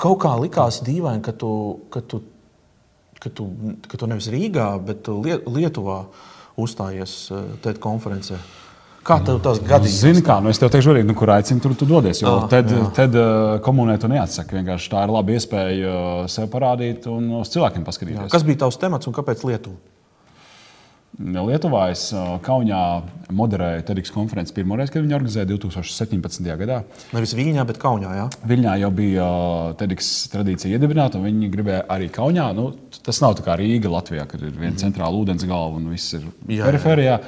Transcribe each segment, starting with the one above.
Kaut kā likās dīvaini, ka tu, ka tu, ka tu, ka tu nevis Rīgā, bet tu Lie- Lietuvā uzstājies eh, TED konferencē. Kā tev tas gadījās? Zini, kā, nu es tev teikšu, arī, nu, kur aicinu, tur tu dodies. Jo Ah, tad, jā. tad uh, komunē tu neatsaki. Vienkārši tā ir laba iespēja uh, sev parādīt un uz cilvēkiem paskatīties. Kas bija tavs temats un kāpēc Lietuva? Lietuvā es uh, Kaunijā moderēju TEDx konferenci pirmo reizi, kad viņi organizēja 2017. gadā. Nevis Viņā, bet Kaunijā. Ja? Viļņā jau bija uh, TEDx tradīcija iedibināta, un viņi gribēja arī Kaunijā. Nu, tas nav tā kā Rīga, Latvijā, kad ir viena centrāla ūdens galva un viss ir Jā, jā. perifērijā.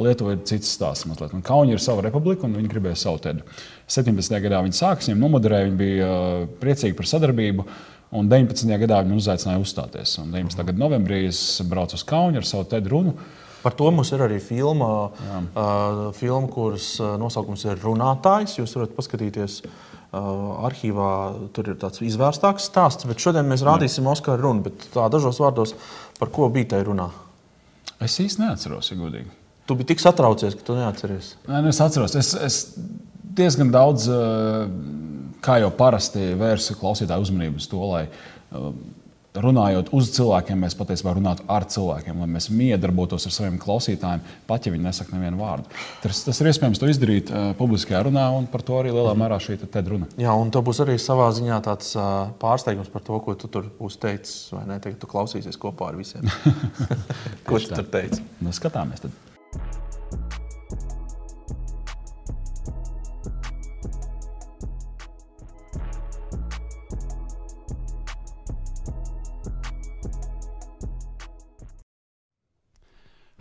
Lietuvā ir cits stāsts. Mazliet. Un Kaunija ir sava republika, un viņi gribēja savu TED. 17. gadā viņi sāka, viņiem nomoderēja, viņi bija uh, priecīgi par sadarbību. Un 19. gadā viņi uzaicināja uzstāties. Un 19. gada novembrī es braucu uz Kaunu ar savu TED runu. Par to mums ir arī filma, uh, filma kuras nosaukums ir Runātājs. Jūs varat paskatīties uh, arhīvā, tur ir tāds izvērstāks stāsts. Bet šodien mēs rādīsim Oskaru runu. Bet tā dažos vārdos, par ko bija tajā runā. Es īsti neatceros, ja godīgi. Tu biji tik satraucies, ka tu neatceries. Nē, nu es atceros, es, es diezgan daudz, kā jau parasti, vērsu klausītāju uzmanību uz to, lai runājot uz cilvēkiem, mēs patiesībā runātu ar cilvēkiem, lai mēs miedarbotos ar saviem klausītājiem, pat ja viņi nesaka nevienu vārdu. Tas, tas ir iespējams to izdarīt uh, publiskajā runā, un par to arī lielā mērā šī te runa. Jā, un tev būs arī savā ziņā tāds uh, pārsteigums par to, ko tu tur būsi teicis. Vai ne? Tagad tu klausīsies kopā ar visiem. ko tu tur teici? Nu, skatāmies tad.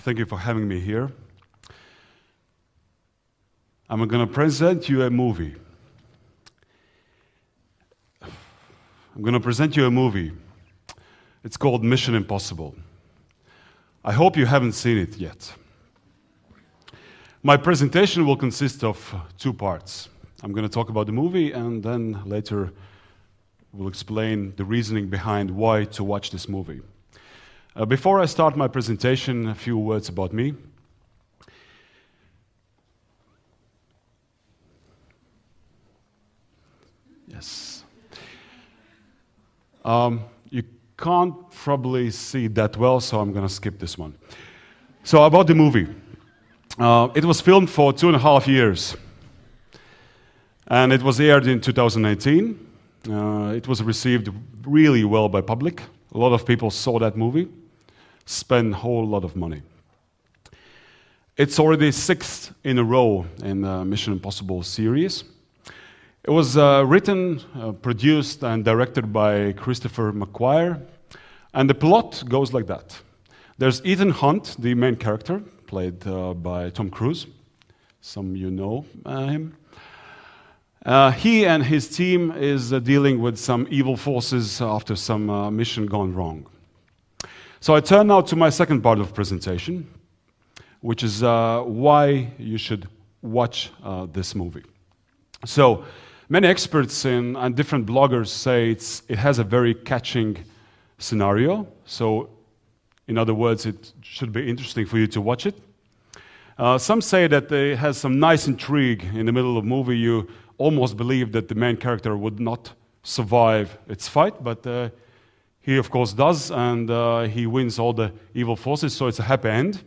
Thank you for having me here. I'm going to present you a movie. I'm going to present you a movie. It's called Mission Impossible. I hope you haven't seen it yet. My presentation will consist of two parts. I'm going to talk about the movie and then later we'll explain the reasoning behind why to watch this movie. Uh, before I start my presentation, a few words about me. Yes. Um, you can't probably see that well, so I'm going to skip this one. So, about the movie. Uh, it was filmed for two and a half years, and it was aired in 2019. Uh, it was received really well by public. A lot of people saw that movie, spent a whole lot of money. It's already sixth in a row in the Mission Impossible series. It was uh, written, uh, produced, and directed by Christopher McQuarrie, and the plot goes like that. There's Ethan Hunt, the main character, played uh, by Tom Cruise. Some you know uh, him. Uh, he and his team is uh, dealing with some evil forces after some mission gone wrong. So I turn now to my second part of presentation, which is uh, why you should watch uh, this movie. So many experts in, and different bloggers say it has a very catching scenario. So in other words, it should be interesting for you to watch it. Uh, some say that it has some nice intrigue in the middle of the movie. You almost believe that the main character would not survive its fight, but uh, he, of course, does, and uh, he wins all the evil forces, so it's a happy end.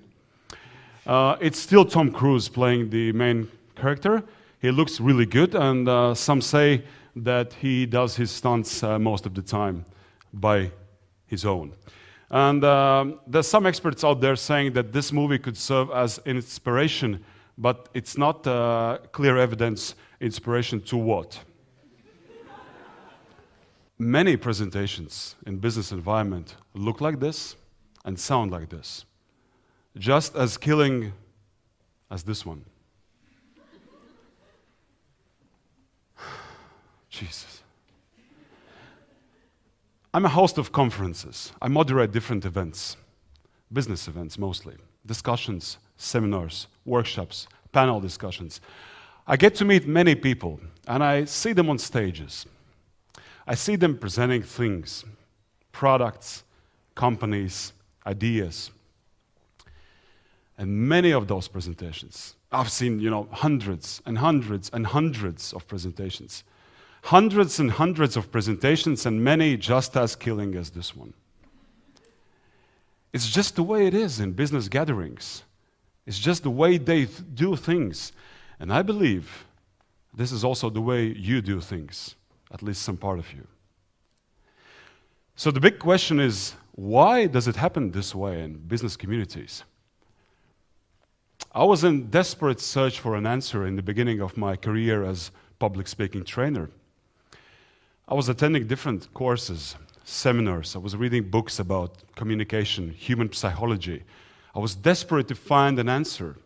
Uh, it's still Tom Cruise playing the main character. He looks really good, and uh, some say that he does his stunts uh, most of the time by his own. And um, there's some experts out there saying that this movie could serve as an inspiration, but it's not uh, clear evidence inspiration to what. Many presentations in business environment look like this and sound like this, just as killing as this one. Jesus. I'm a host of conferences. I moderate different events, business events mostly, discussions, seminars, workshops, panel discussions. I get to meet many people and I see them on stages. I see them presenting things, products, companies, ideas. And many of those presentations, I've seen, you know, hundreds and hundreds and hundreds of presentations, Hundreds and hundreds of presentations, and many just as killing as this one. It's just the way it is in business gatherings. It's just the way they th- do things. And I believe this is also the way you do things, at least some part of you. So the big question is why does it happen this way in business communities? I was in desperate search for an answer in the beginning of my career as public speaking trainer. I was attending different courses, seminars, I was reading books about communication, human psychology. I was desperate to find an answer.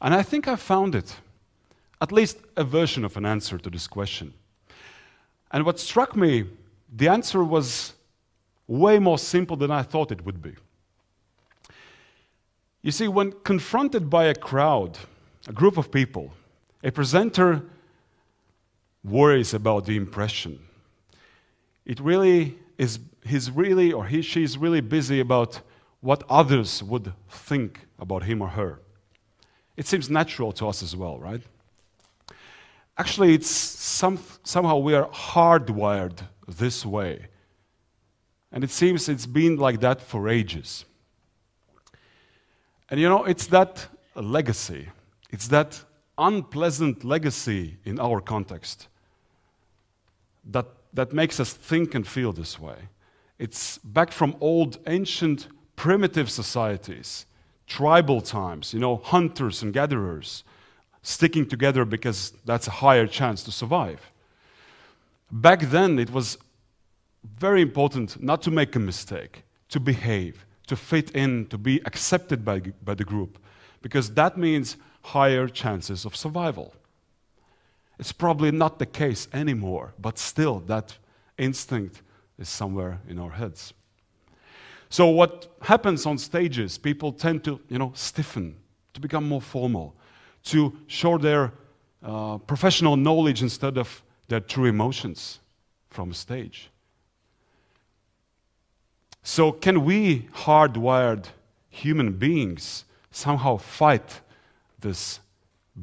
And I think I found it, at least a version of an answer to this question. And what struck me, the answer was way more simple than I thought it would be. You see, when confronted by a crowd, a group of people, a presenter worries about the impression. It really is, he's really, or he, she's really busy about what others would think about him or her. It seems natural to us as well, right? Actually, it's some, somehow we are hardwired this way. And it seems it's been like that for ages. And you know, it's that legacy, it's that unpleasant legacy in our context that, that makes us think and feel this way. It's back from old, ancient, primitive societies, tribal times, you know, hunters and gatherers sticking together because that's a higher chance to survive. Back then, it was very important not to make a mistake, to behave, to fit in, to be accepted by, by the group, because that means higher chances of survival. It's probably not the case anymore, but still, that instinct is somewhere in our heads. So, what happens on stages, people tend to, you know, stiffen, to become more formal, to show their uh, professional knowledge instead of their true emotions from stage. So, can we, hardwired human beings, somehow fight this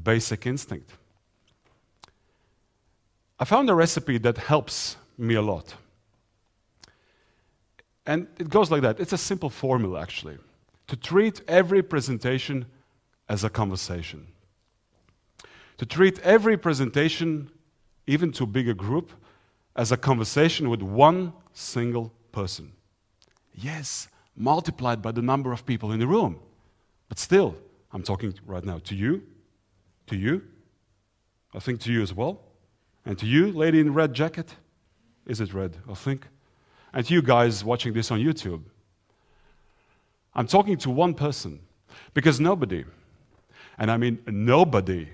basic instinct? I found a recipe that helps me a lot. And it goes like that it's a simple formula, actually, to treat every presentation as a conversation. To treat every presentation, even to a bigger group, as a conversation with one single person. Yes, multiplied by the number of people in the room. But still, I'm talking right now to you, to you, I think to you as well, and to you, lady in red jacket. Is it red? I think. And to you guys watching this on YouTube. I'm talking to one person because nobody, and I mean nobody,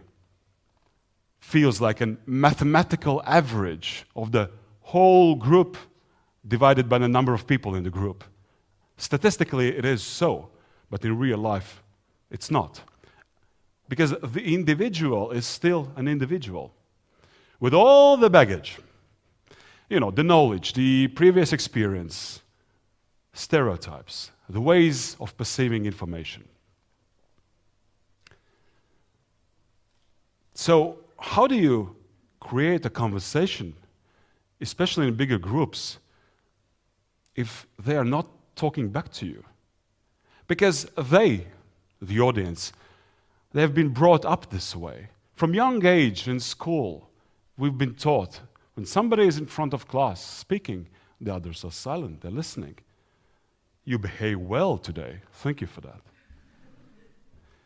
feels like a mathematical average of the whole group divided by the number of people in the group. Statistically, it is so, but in real life, it's not. Because the individual is still an individual with all the baggage you know, the knowledge, the previous experience, stereotypes, the ways of perceiving information. So, how do you create a conversation, especially in bigger groups, if they are not talking back to you. Because they, the audience, they have been brought up this way. From young age in school, we've been taught when somebody is in front of class speaking, the others are silent, they're listening. You behave well today. Thank you for that.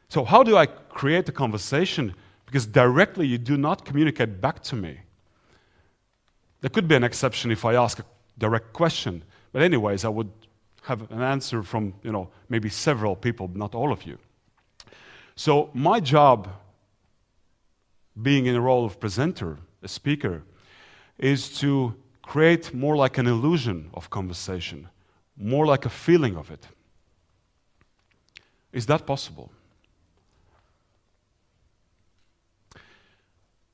So, how do I create a conversation? Because directly you do not communicate back to me. There could be an exception if I ask a direct question, but, anyways, I would have an answer from, you know, maybe several people, not all of you. So my job, being in a role of presenter, a speaker, is to create more like an illusion of conversation, more like a feeling of it. Is that possible?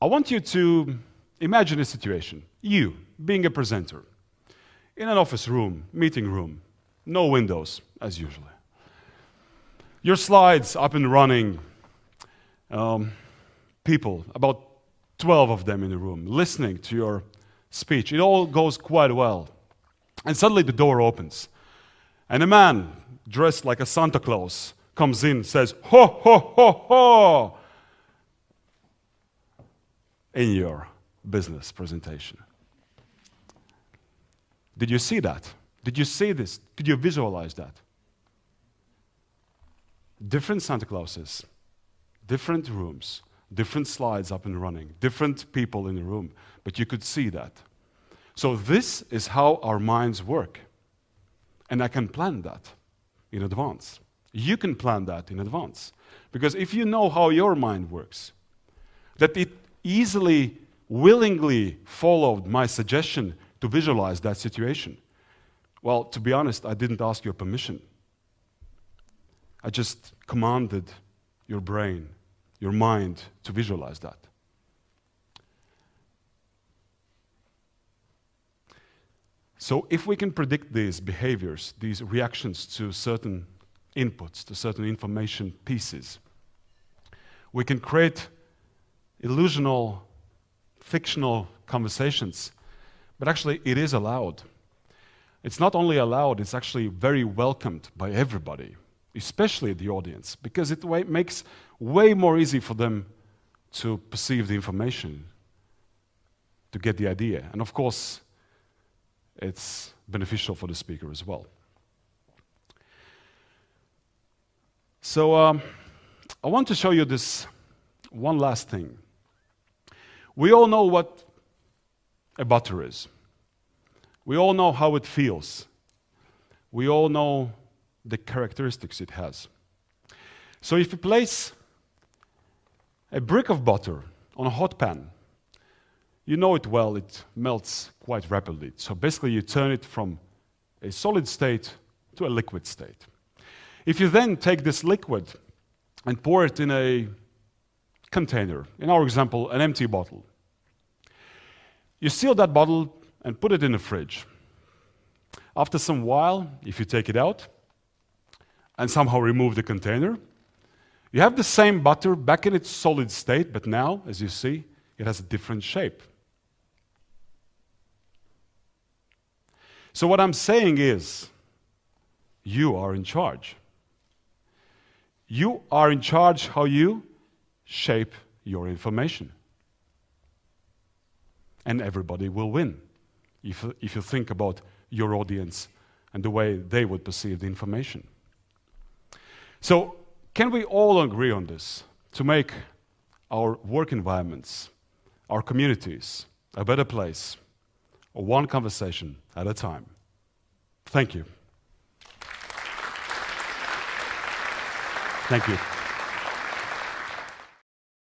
I want you to imagine a situation. You, being a presenter, in an office room, meeting room, no windows, as usually. Your slides up and running, um, people, about 12 of them in the room, listening to your speech. It all goes quite well. And suddenly the door opens. And a man dressed like a Santa Claus comes in, says, Ho, ho, ho, ho, in your business presentation. Did you see that? Did you see this? Did you visualize that? Different Santa Clauses, different rooms, different slides up and running, different people in the room, but you could see that. So, this is how our minds work. And I can plan that in advance. You can plan that in advance. Because if you know how your mind works, that it easily, willingly followed my suggestion to visualize that situation. Well, to be honest, I didn't ask your permission. I just commanded your brain, your mind to visualize that. So, if we can predict these behaviors, these reactions to certain inputs, to certain information pieces, we can create illusional, fictional conversations. But actually, it is allowed. It's not only allowed, it's actually very welcomed by everybody, especially the audience, because it makes way more easy for them to perceive the information, to get the idea. And of course, it's beneficial for the speaker as well. So, um, I want to show you this one last thing. We all know what a butter is, we all know how it feels, we all know the characteristics it has. So, if you place a brick of butter on a hot pan, you know it well, it melts quite rapidly. So basically, you turn it from a solid state to a liquid state. If you then take this liquid and pour it in a container, in our example, an empty bottle, you seal that bottle and put it in the fridge. After some while, if you take it out and somehow remove the container, you have the same butter back in its solid state, but now, as you see, it has a different shape. So, what I'm saying is, you are in charge. You are in charge how you shape your information. And everybody will win if, if you think about your audience and the way they would perceive the information. So, can we all agree on this to make our work environments, our communities, a better place? one conversation at a time. Thank you. Thank you.